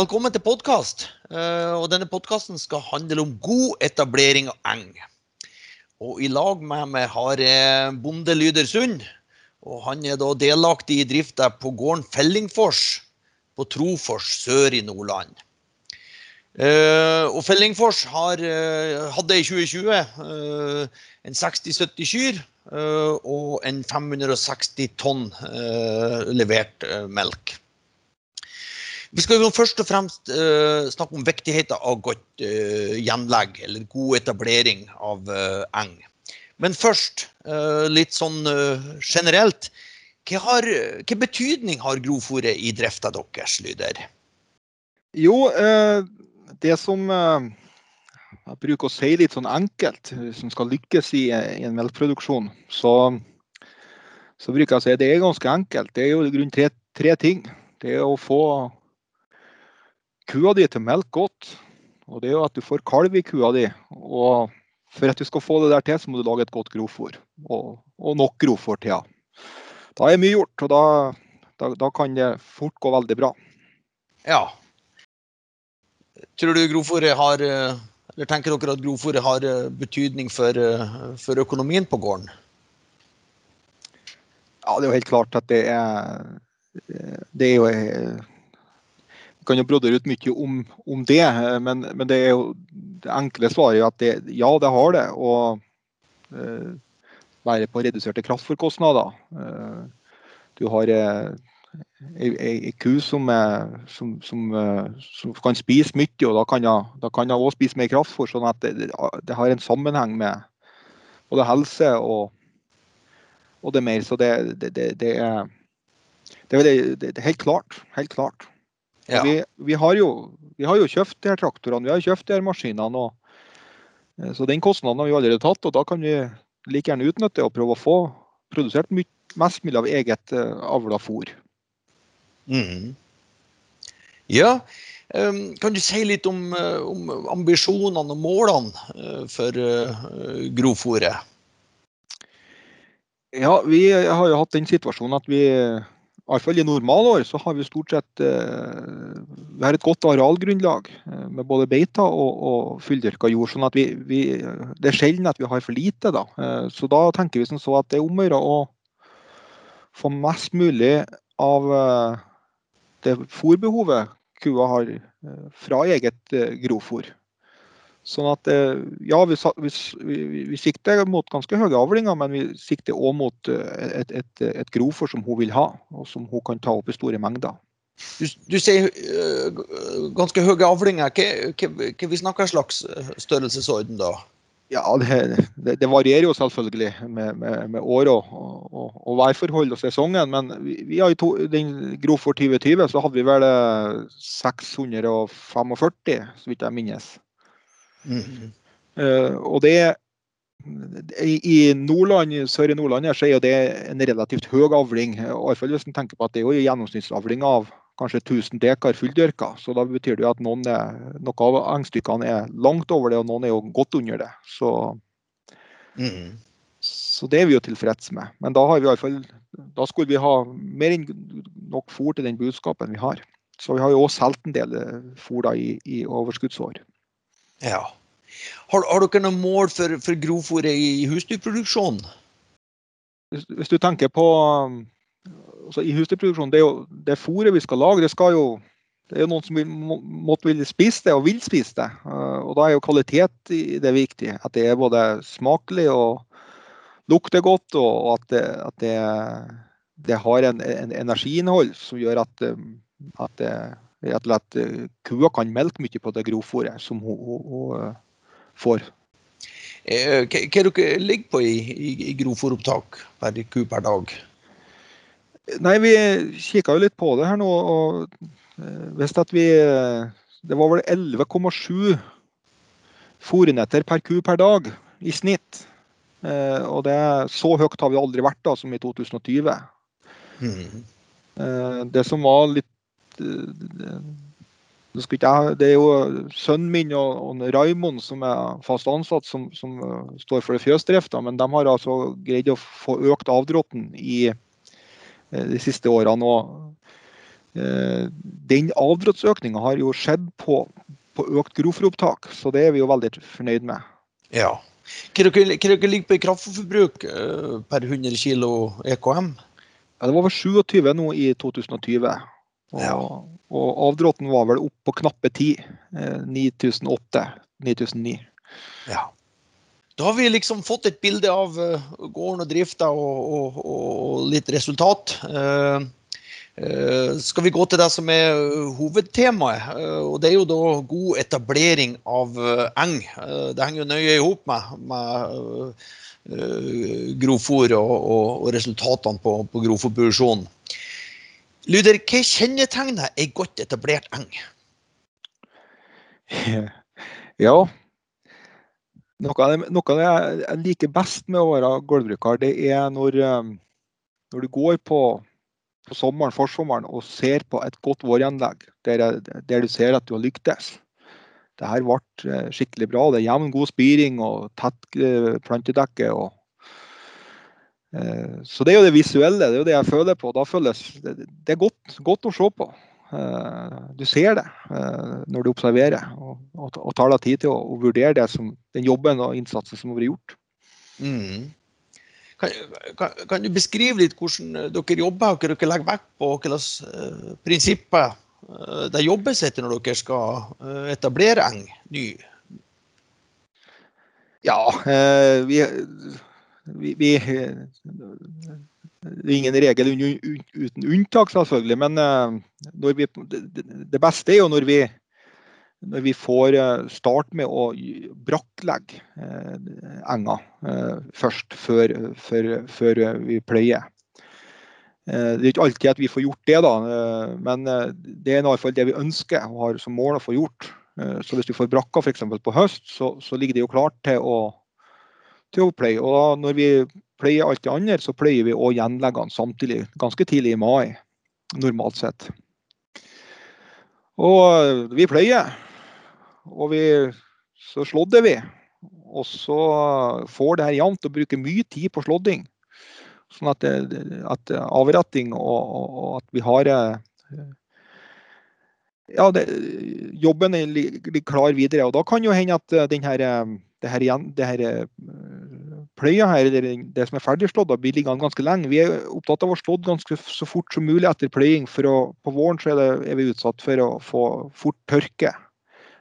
Velkommen til podkast. Og denne podkasten skal handle om god etablering av eng. Og i lag med meg har jeg Bonde Lydersund. Og han er da delaktig i drifta på gården Fellingfors på Trofors sør i Nordland. Og Fellingfors har, hadde i 2020 en 60-70 kyr og en 560 tonn levert melk. Vi skal jo først og fremst snakke om viktigheten av godt gjenlegg eller god etablering av eng. Men først litt sånn generelt. Hva betydning har grovfòret i drifta deres, Lyder? Jo, det som jeg bruker å si litt sånn enkelt, som skal lykkes i en melkeproduksjon, så, så bruker jeg å si at det er ganske enkelt. Det er jo i grunnen tre, tre ting. Det er å få kua di til melk godt, og det er jo at du får kalv i kua di. Og for at du skal få det der til, så må du lage et godt grovfòr. og, og nok grovfòr til. Da er mye gjort, og da, da, da kan det fort gå veldig bra. Ja. Tror du grovfòret har eller tenker dere at grovfòret har betydning for, for, økonomien på gården? Ja, det er jo helt klart at det er Det er jo kan jo brodere ut mye om, om det, men, men, det er jo det enkle svaret er at det, ja, det har det. Og eh, være på reduserte kraftforkostnader. Eh, du har eh, ei ku som, som, som, som, kan spise mye, og da kan hun òg spise mer kraftfôr. Sånn at det, det, har en sammenheng med både helse og, og det mer. Så det, det, det er, er helt klart. Helt klart. Ja. Vi, vi, har jo, vi, har jo, kjøpt de her traktorene, vi har kjøpt de her maskinene. Og, så den kostnaden har vi allerede tatt, og da kan vi like gjerne utnytte og prøve å få produsert mest mulig av eget uh, avla fôr. Mm. Ja, um, kan du si litt om, om ambisjonene og målene for grovfôret? Ja, vi har jo hatt den situasjonen at vi i hvert fall i normalår så har vi stort sett vi har et godt arealgrunnlag med både beiter og, og fulldyrka jord. sånn at vi, vi, Det er sjelden at vi har for lite. da. Så da tenker vi som så at det er om å gjøre å få mest mulig av det fôrbehovet kua har fra eget grovfôr. Sånn at ja, vi, vi, vi, sikter mot ganske høye avlinger, men vi sikter òg mot et, et, et grovfôr som hun vil ha, og som hun kan ta opp i store mengder. Du, du sier uh, ganske høye avlinger. Hva, snakker slags størrelsesorden da? Ja, det, det, varierer jo selvfølgelig med, med, med år og, og, og, værforhold og sesongen. Men vi, vi har i to, den Grovfôr 2020 så hadde vi vel 645, så vidt jeg minnes. Mm -hmm. uh, og det i Nordland, Sør i Nordland så er det en relativt høy avling. I hvert fall hvis en tenker på at det er jo gjennomsnittsavling av kanskje 1000 dekar fulldyrka. Så da betyr det at noen er, noen av engstykkene er langt over det, og noen er jo godt under det. Så, mm. så det er vi jo tilfreds med. Men da, har vi i fall, da skulle vi ha mer enn nok fôr til den budskapen vi har. Så vi har jo også solgt en del eh, fôr da i, i overskuddsår. Ja. Har, har, dere noen mål for, for grovfôret i husdyrproduksjonen? Hvis, hvis, du tenker på altså I husdyrproduksjon, det er jo det fôret vi skal lage, det skal jo det er jo noen som vil, måtte vil spise det og vil spise det. Eh, og Da er jo kvalitet i det viktig. At det er både smakelig og lukter godt, og at det, at det, det har en, en, energiinnhold som gjør at, eh, at, at, at kua kan melke mye på det grovfôret som hun, hun, hun får. Eh, hva er dere ligger på i, i, i grovfòropptak per ku per dag? Nei, vi kikka jo litt på det her nå. og eh, visste at vi Det var vel 11,7 fòrnetter per ku per dag i snitt. Eh, og det, så høyt har vi aldri vært da, som i 2020. Mm. Eh, det som var litt det er jo sønnen min og, og Raimond som er fast ansatt, som, som står for fjøsdrifta. Men de har altså greid å få økt avdråtten i Eh, de siste årene. Og Eh, den avdråttsøkninga har jo skjedd på, på økt grovfòropptak, så det er vi jo veldig fornøyd med. Ja. Hva dere, dere ligger på i kraftfôrforbruk eh, per 100 kg EKM? Ja, det var vel 27 nå i 2020. Og, Ja. og avdråtten var vel opp på knappe 10. Eh, 9008. 9009. Ja. Da har vi liksom fått et bilde av eh, gården og drifta og, og, og litt resultat. Eh, eh, skal vi gå til det som er hovedtemaet? og Det er jo da god etablering av eng. Det henger jo nøye i hop med, med og, og, og resultatene på, på grovfòrproduksjonen. Luder, hva kjennetegner ei godt etablert eng? Ja. Noe av det, noe av det jeg liker best med å være gårdbruker, det er når, eh, når du går på, på sommeren, forsommeren og ser på et godt vårgjenlegg der, der du ser at du har lyktes. Det her ble eh, skikkelig bra. Det er jevn, god spiring og tett eh, plantedekke. Og, så det er jo det visuelle, det er jo det jeg føler på. Da føles det, det er godt, godt å se på. Eh, Du ser det eh, når du observerer og, og, tar deg tid til å, vurdere det som, den jobben og innsatsen som har vært gjort. Mm. Kan, kan, kan du beskrive litt hvordan dere jobber, hva dere legger vekt på, slags eh, prinsipper det jobbes etter når dere skal etablere eng ny? Ja, vi, vi, vi Det er ingen regel uten unntak, selvfølgelig. Men eh, vi, det, beste er jo når vi, når vi får start med å brakklegge eh, enga eh, først, før, før, før vi pløyer. Eh, Det er ikke alltid at vi får gjort det, da, eh, men eh, det er i hvert fall det vi ønsker og har som mål å få gjort. Eh, Så hvis du får brakka f.eks. på høst, så, så ligger det jo klart til å, til å pløye. Og når vi pløyer alt det andre, så pleier vi å gjenlegge den samtidig, ganske tidlig i mai, normalt sett. Og eh, vi pleier. og vi, så slådder vi. Og så får det her jevnt og bruker mye tid på slådding. Sånn at, det, at avretting og, og, at vi har eh, ja, det, jobben er klar videre. Og da kan jo hende at eh, den her, det her, det her pløya her, det som er ferdigslått, blir liggende ganske lenge. Vi er opptatt av å slå ganske så fort som mulig etter pløying. For å, på våren så er, det, er vi utsatt for å få fort tørke.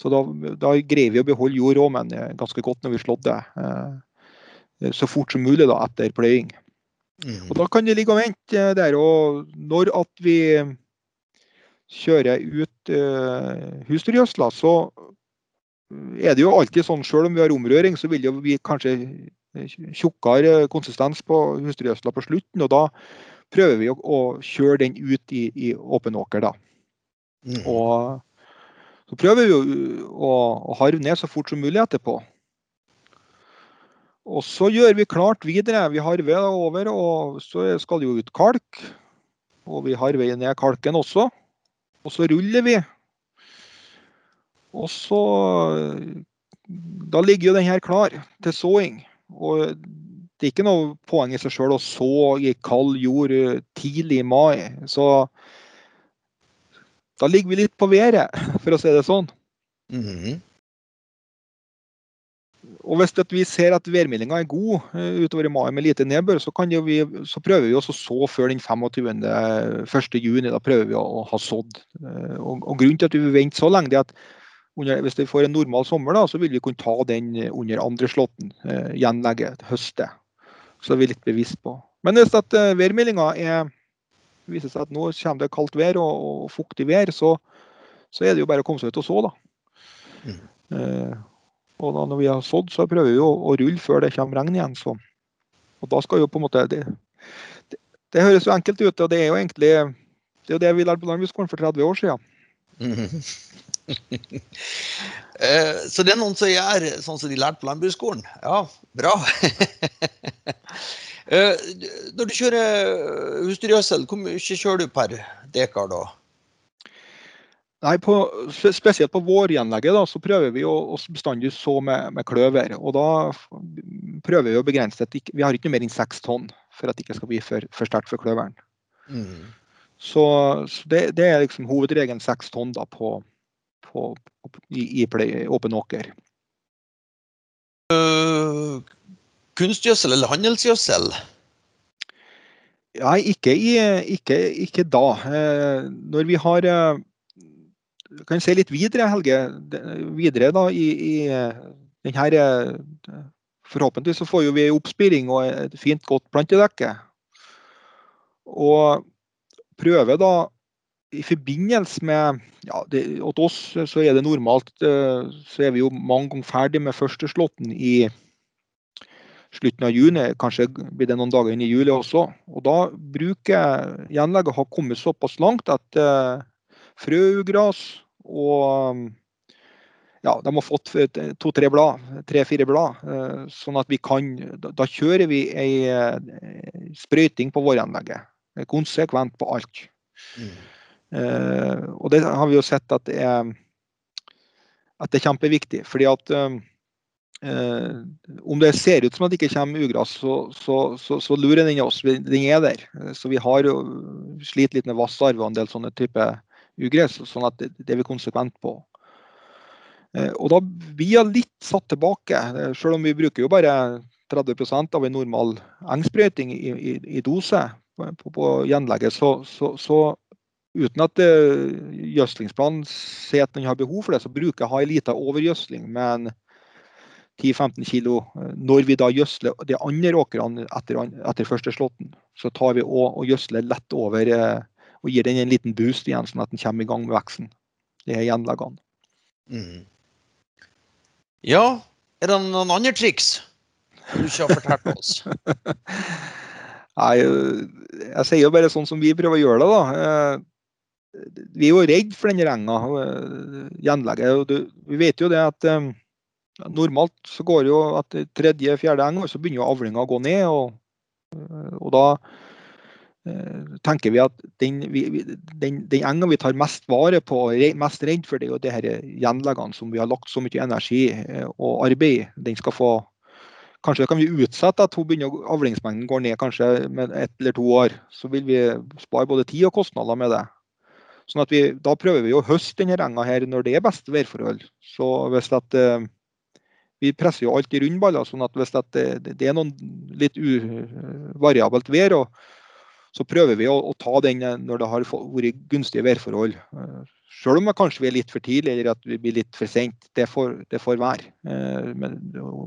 Så da, da greier vi å beholde jord òg, men ganske godt når vi slådder eh, så fort som mulig da, etter pløying. Mm. Og da kan det ligge og vente eh, der. Og når at vi kjører ut uh, husdyrgjødsla, så er det jo alltid sånn, selv om vi har omrøring, så vil jo vi kanskje tjukkere konsistens på husdyrgjødsla på slutten. Og da prøver vi å, å kjøre den ut i, i åpen åker, da. Mm. Og så prøver vi å, å, å harve ned så fort som mulig etterpå. Og så gjør vi klart videre. Vi harver over, og så skal det jo ut kalk. Og vi harver ned kalken også. Og så ruller vi. Og så Da ligger jo den her klar til såing. Og det er ikke noe poeng i seg sjøl å så i kald jord eh, tidlig i mai. Så da ligger vi litt på været, for å si det sånn. Mm. Og hvis vi ser at værmeldinga er god eh, utover i mai med lite nedbør, så, kan vi, så prøver vi også å så før den 25. 1. juni. Da prøver vi å, ha sådd. Eh, Og, og Grunnen til at vi vil vente så lenge, det er at under, hvis vi får en normal sommer, da, så vil vi kunne ta den under andre slåtten, eh, gjenlegge, høste. Så er vi litt bevisst på. Men hvis at eh, værmeldinga er viser seg at nå kommer det kaldt vær og, og fuktig vær, så, så er det jo bare å komme seg ut og så, da. Mm. Eh, og da når vi har sådd, så prøver vi å, å rulle før det kommer regn igjen. Så. Og da skal jo på en måte det, det, det høres jo enkelt ut, og det er jo egentlig det er jo det vi lærte på landbruksskolen for 30 år siden. Mm Eh, Så det er noen som gjør sånn som de lærte på landbruksskolen? Ja, bra. Eh, Når du kjører husdyrgjødsel, hvor mye kjører du per dekar da? Nei, på, Spesielt på vårgjenlegget da, så prøver vi å, å bestandig så med, med kløver. og Da prøver vi å begrense det Vi har ikke mer enn seks tonn for at det ikke skal bli for, for sterkt for kløveren. Mm. Så, så det, det, er liksom hovedregelen seks tonn da på, på, i, i åpen åker. Uh, kunstgjødsel eller handelsgjødsel? Nei, ikke, ikke, ikke, da. Uh, når vi har uh, kan se litt videre, Helge. Videre da i, i denne her Forhåpentligvis så får vi oppspiring og et fint, godt plantedekke. Og prøve da i forbindelse med ja, det, Hos oss så er det normalt eh, så er vi jo mange ganger ferdig med første slåtten i slutten av juni. Kanskje blir det noen dager inn i juli også. Og da bruker gjenlegget har kommet såpass langt at uh, frøugras og ja, de har fått to-tre blad, tre-fire blad. Sånn at vi kan Da, kjører vi ei sprøyting på våranlegget. Konsekvent på alt. Mm. Uh, og det har vi jo sett at det er, at det er kjempeviktig. fordi at uh, om det ser ut som at det ikke kommer ugress, så, så, så, så, lurer den oss. Den er der. Så vi har jo slitt litt med vassarv og en del sånne type ugress. Sånn at det, det er vi konsekvent på. Uh, og da blir jeg litt satt tilbake, selv om vi bruker jo bare 30% av en normal engsprøyting i, i, i dose på, på, på gjenlegget, så Uten at uh, gjødslingsplanen sier at den har behov for det, så bruker jeg en liten overgjødsling med 10-15 kg. Eh, når vi da gjødsler de andre åkrene etter, etter første slåtten, så tar vi og, og gjødsler lett over uh, og gir den en liten boost igjen, sånn at den kommer i gang med veksten. Det er gjenleggene. Mm. Ja, er det noen andre triks du ikke har fortalt oss? Nei, jeg sier jo bare sånn som vi prøver å gjøre det. da vi er jo redd for denne eh, gjenlegget. Vi vet jo det at um, normalt så går jo at tredje-fjerde eng så begynner jo avlinga å gå ned. Og, eh, og da tenker vi at den, den, den, enga vi tar mest vare på, mest redd for, det er jo de her gjenleggene som vi har lagt så mye energi og arbeid i. Den skal få Kanskje kan vi utsette at avlingsmengden går ned kanskje med ett eller to år. Så vil vi spare både tid og kostnader med det. Sånn at vi, da prøver vi å høste denne renga her når det er beste værforhold. Så hvis at, uh, Vi presser jo alltid rundballer, sånn at hvis at det, det er noen litt uvariabelt vær, så prøver vi å, å, ta den når det har vært gunstige værforhold. Uh, selv om det kanskje vi er litt for tidlig eller at vi blir litt for sent. Det får, det får være. Uh, men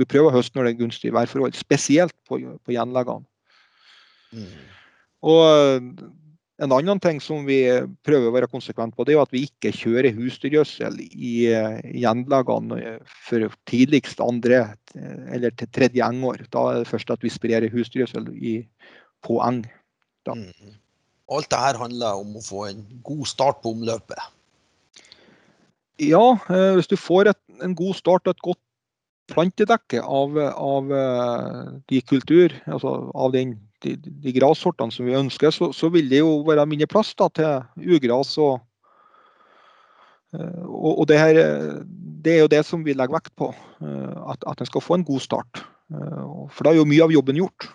vi prøver å høste når det er gunstige værforhold, spesielt på, på gjenleggene. Mm. Og en annen ting som vi prøver å være konsekvent på, det er at vi ikke kjører husdyrgjødsel i gjenleggene for tidligst andre eller til tredje engår. Da er det først at vi sprer husdyrgjødsel på eng. Mm. Alt dette handler om å få en god start på omløpet? Ja, hvis du får et, en god start og et godt plantedekke av, av de kultur, altså av den de, de grassortene som vi ønsker, så, så, vil det jo være mindre plass da, til ugras. Og, eh, og, og det, her, det, er jo det som vi legger vekt på, eh, at, at en skal få en god start. Eh, for da er jo mye av jobben gjort.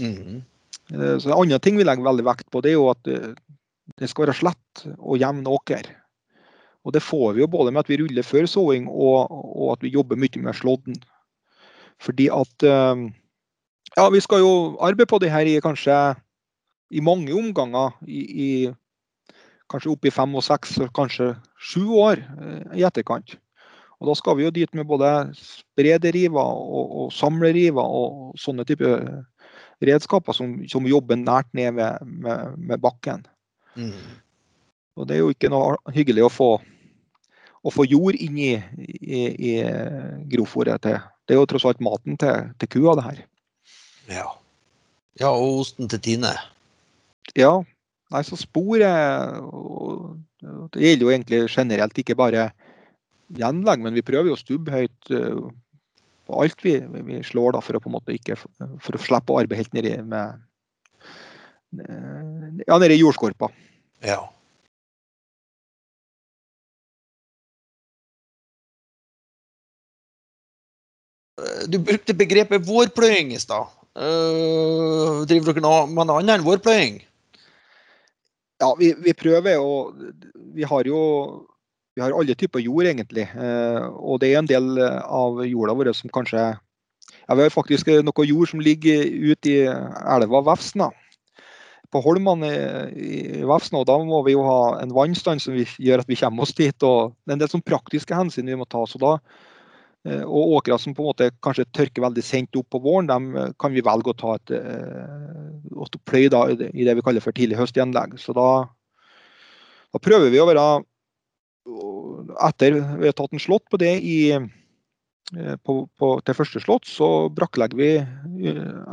Mm. Så En annen ting vi legger veldig vekt på, det er jo at det skal være slett og jevn åker. Og Det får vi jo både med at vi ruller før såing og, og at vi jobber mye med slådden. Fordi at ja, vi skal jo arbeide på det her i kanskje i mange omganger. I, i kanskje opp i fem og seks, kanskje sju år eh, i etterkant. Og Da skal vi jo dit med både sprederiver og, og samleriver og sånne typer redskaper som, som, jobber nært ned med, med, med bakken. Mm. Og Det er jo ikke noe hyggelig å få, å få jord inn i, i, i grovfòret til Det er jo tross alt maten til, til kua, det her. Ja. ja, og osten til Tine. Ja. Nei, så sporet Det gjelder jo egentlig generelt ikke bare gjenlegg, men vi prøver jo å stubbe høyt eh, på alt vi, vi, slår, da, for å på en måte ikke for å slippe å arbeide helt nedi med eh, ja, nedi jordskorpa. Ja. Du brukte begrepet vårpløying i stad. Uh, driver dere noe med noe annet enn vårpløying? Ja, vi, vi prøver å Vi har jo vi har alle typer jord, egentlig. Og det er en del av jorda vår som kanskje ja, Vi har faktisk noe jord som ligger ute i elva Vefsna på Holmene i, Vefsna. Og da må vi jo ha en vannstand som gjør at vi kommer oss dit. og Det er en del sånn praktiske hensyn vi må ta. så da og åkere som på en måte kanskje tørker veldig sent opp på våren, dem eh, kan vi velge å ta et et pløy da, i det vi kaller for tidlig høstgjenlegg. Så da, da, prøver vi å være Etter vi har tatt en slått på det i, på, på, til første slått, så brakklegger vi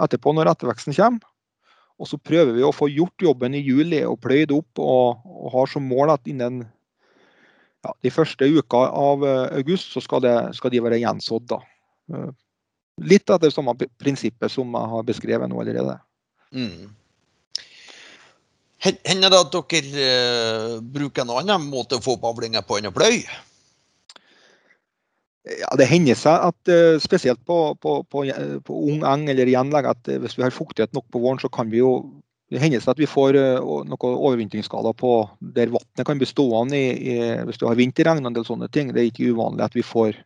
etterpå når etterveksten kommer. Og så prøver vi å få gjort jobben i juli og pløyd opp, og, og har som mål at innen ja, de første uka av eh, august så skal, det, skal de være gjensådd. da. Eh, litt etter samme prinsippet som jeg har beskrevet nå allerede. Mm. Hender det at dere uh, bruker en annen måte å få opp avlinger på enn å pløye? Ja, Det hender seg at uh, spesielt på, på, på, på, ung eng eller gjenlegg at uh, hvis vi har fuktighet nok på våren, så kan vi jo hender seg at vi får uh, noen overvintringsskader på der vannet kan bli stående i, i, hvis du har vinterregn og en del sånne ting. Det er ikke uvanlig at vi får,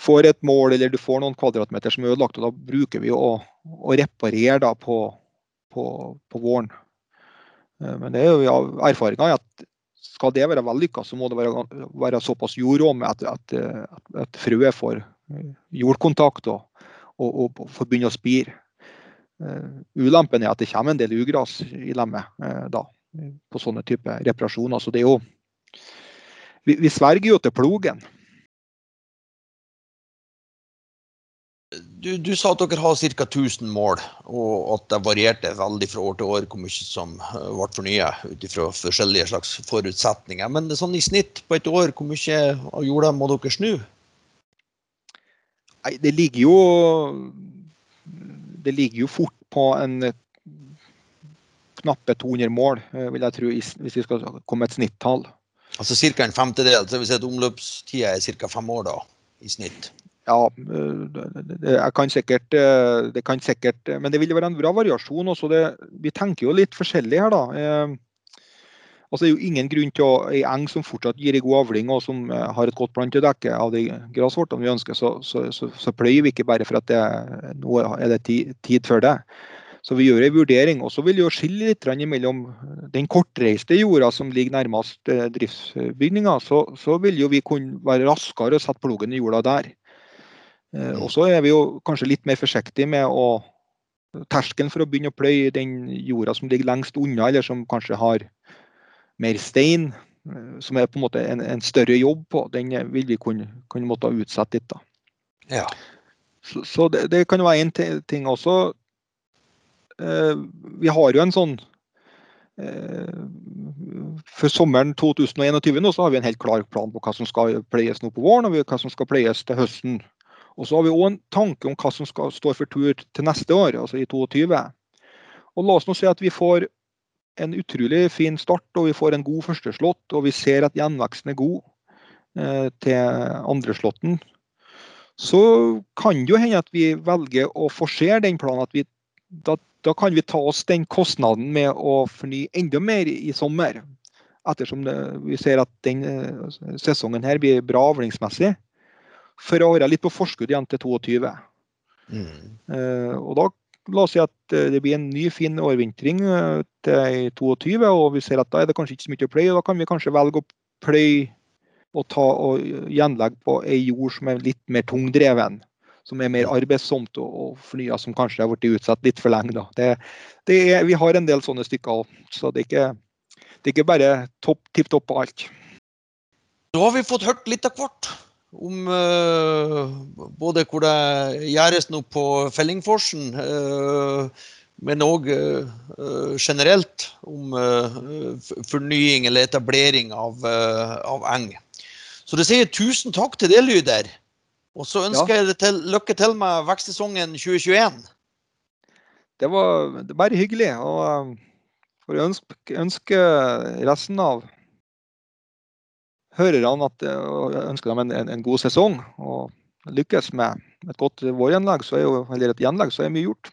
får et mål eller du får noen kvadratmeter som er ødelagt. og Da bruker vi å, å reparere da på, på, våren. Men det er jo ja, erfaringa at skal det være vellykka, så må det være, være såpass jordråme at, at, at, at frøet får jordkontakt jordkontakt og, og, og får begynne å spire. Uh, ulempen er at det kommer en del ugras i lemmet uh, da, på sånne type reparasjoner. Så det er jo Vi, vi sverger jo til plogen. Du, du, sa at dere har ca. 1000 mål, og at det varierte veldig fra år til år hvor mye som eh, ble fornya ut fra forskjellige slags forutsetninger. Men sånn i snitt på et år, hvor mye av jorda må dere snu? Nei, det ligger jo Det ligger jo fort på en knappe 200 mål, eh, vil jeg tro, hvis vi skal komme et snittall. Altså ca. en femtedel? Så at omløpstida er ca. fem år da, i snitt? Ja, det kan, sikkert, eh, det kan sikkert eh, Men det vil være en bra variasjon også. Det, vi tenker jo litt forskjellig her, da. Eh, altså, det er jo ingen grunn til å ei eng som fortsatt gir ei god avling og som har et godt plantedekke av de grassortene vi ønsker, så, så, så, så, pløyer vi ikke bare for at det, nå er det tid, tid før det. Så vi gjør en vurdering. Og så vil vi skille litt mellom den kortreiste jorda som ligger nærmest driftsbygninga, så, så vil jo vi kunne være raskere og sette plogen i jorda der. Eh, og så er vi jo kanskje litt mer forsiktige med å Terskelen for å begynne å pløye den jorda som ligger lengst unna, eller som kanskje har mer stein, eh, som er på en måte en, en større jobb på, den vil vi kunne, kunne måtte utsette litt. da. Ja. Så, så det, det, kan være en ting også. Eh, vi har jo en sånn eh, For sommeren 2021 nå, så har vi en helt klar plan på hva som skal pleies nå på våren, og hva som skal pleies til høsten. Og så har vi òg en tanke om hva som skal stå for tur til neste år, altså i 2022. Og la oss nå si at vi får en utrolig fin start og vi får en god førsteslått, og vi ser at gjenveksten er god eh, til andreslåtten. Så kan det jo hende at vi velger å forsere den planen. at vi, da, da, kan vi ta oss den kostnaden med å fornye enda mer i sommer. Ettersom det, vi ser at den eh, sesongen her blir bra avlingsmessig for å være litt på forskudd igjen til 22. Mm. Eh, og da La oss si at eh, det blir en ny, fin årvintring uh, til 22, og vi ser at da er det kanskje ikke så mye å pløye. Da kan vi kanskje velge å pløye og ta og gjenlegge på ei jord som er litt mer tungdreven. Som er mer arbeidsomt og, og fornya, som kanskje har blitt utsatt litt for lenge. Det, det er, vi har en del sånne stykker, så det er ikke, det er ikke bare tipp topp på alt. Da har vi fått hørt litt av hvert om uh, både hvor det gjøres noe på Fellingforsen, uh, men òg uh, generelt om fornying eller etablering av, av, eng. Så det sier tusen takk til det, Lyder. Og så ønsker ja. jeg til, lykke til med vekstsesongen 2021. Det var, det var bare hyggelig. Og får ønske, ønske resten av hørerne at og ønsker dem en, en, en, god sesong. Og lykkes med et godt vårgjenlegg, eller et gjenlegg, så er mye gjort.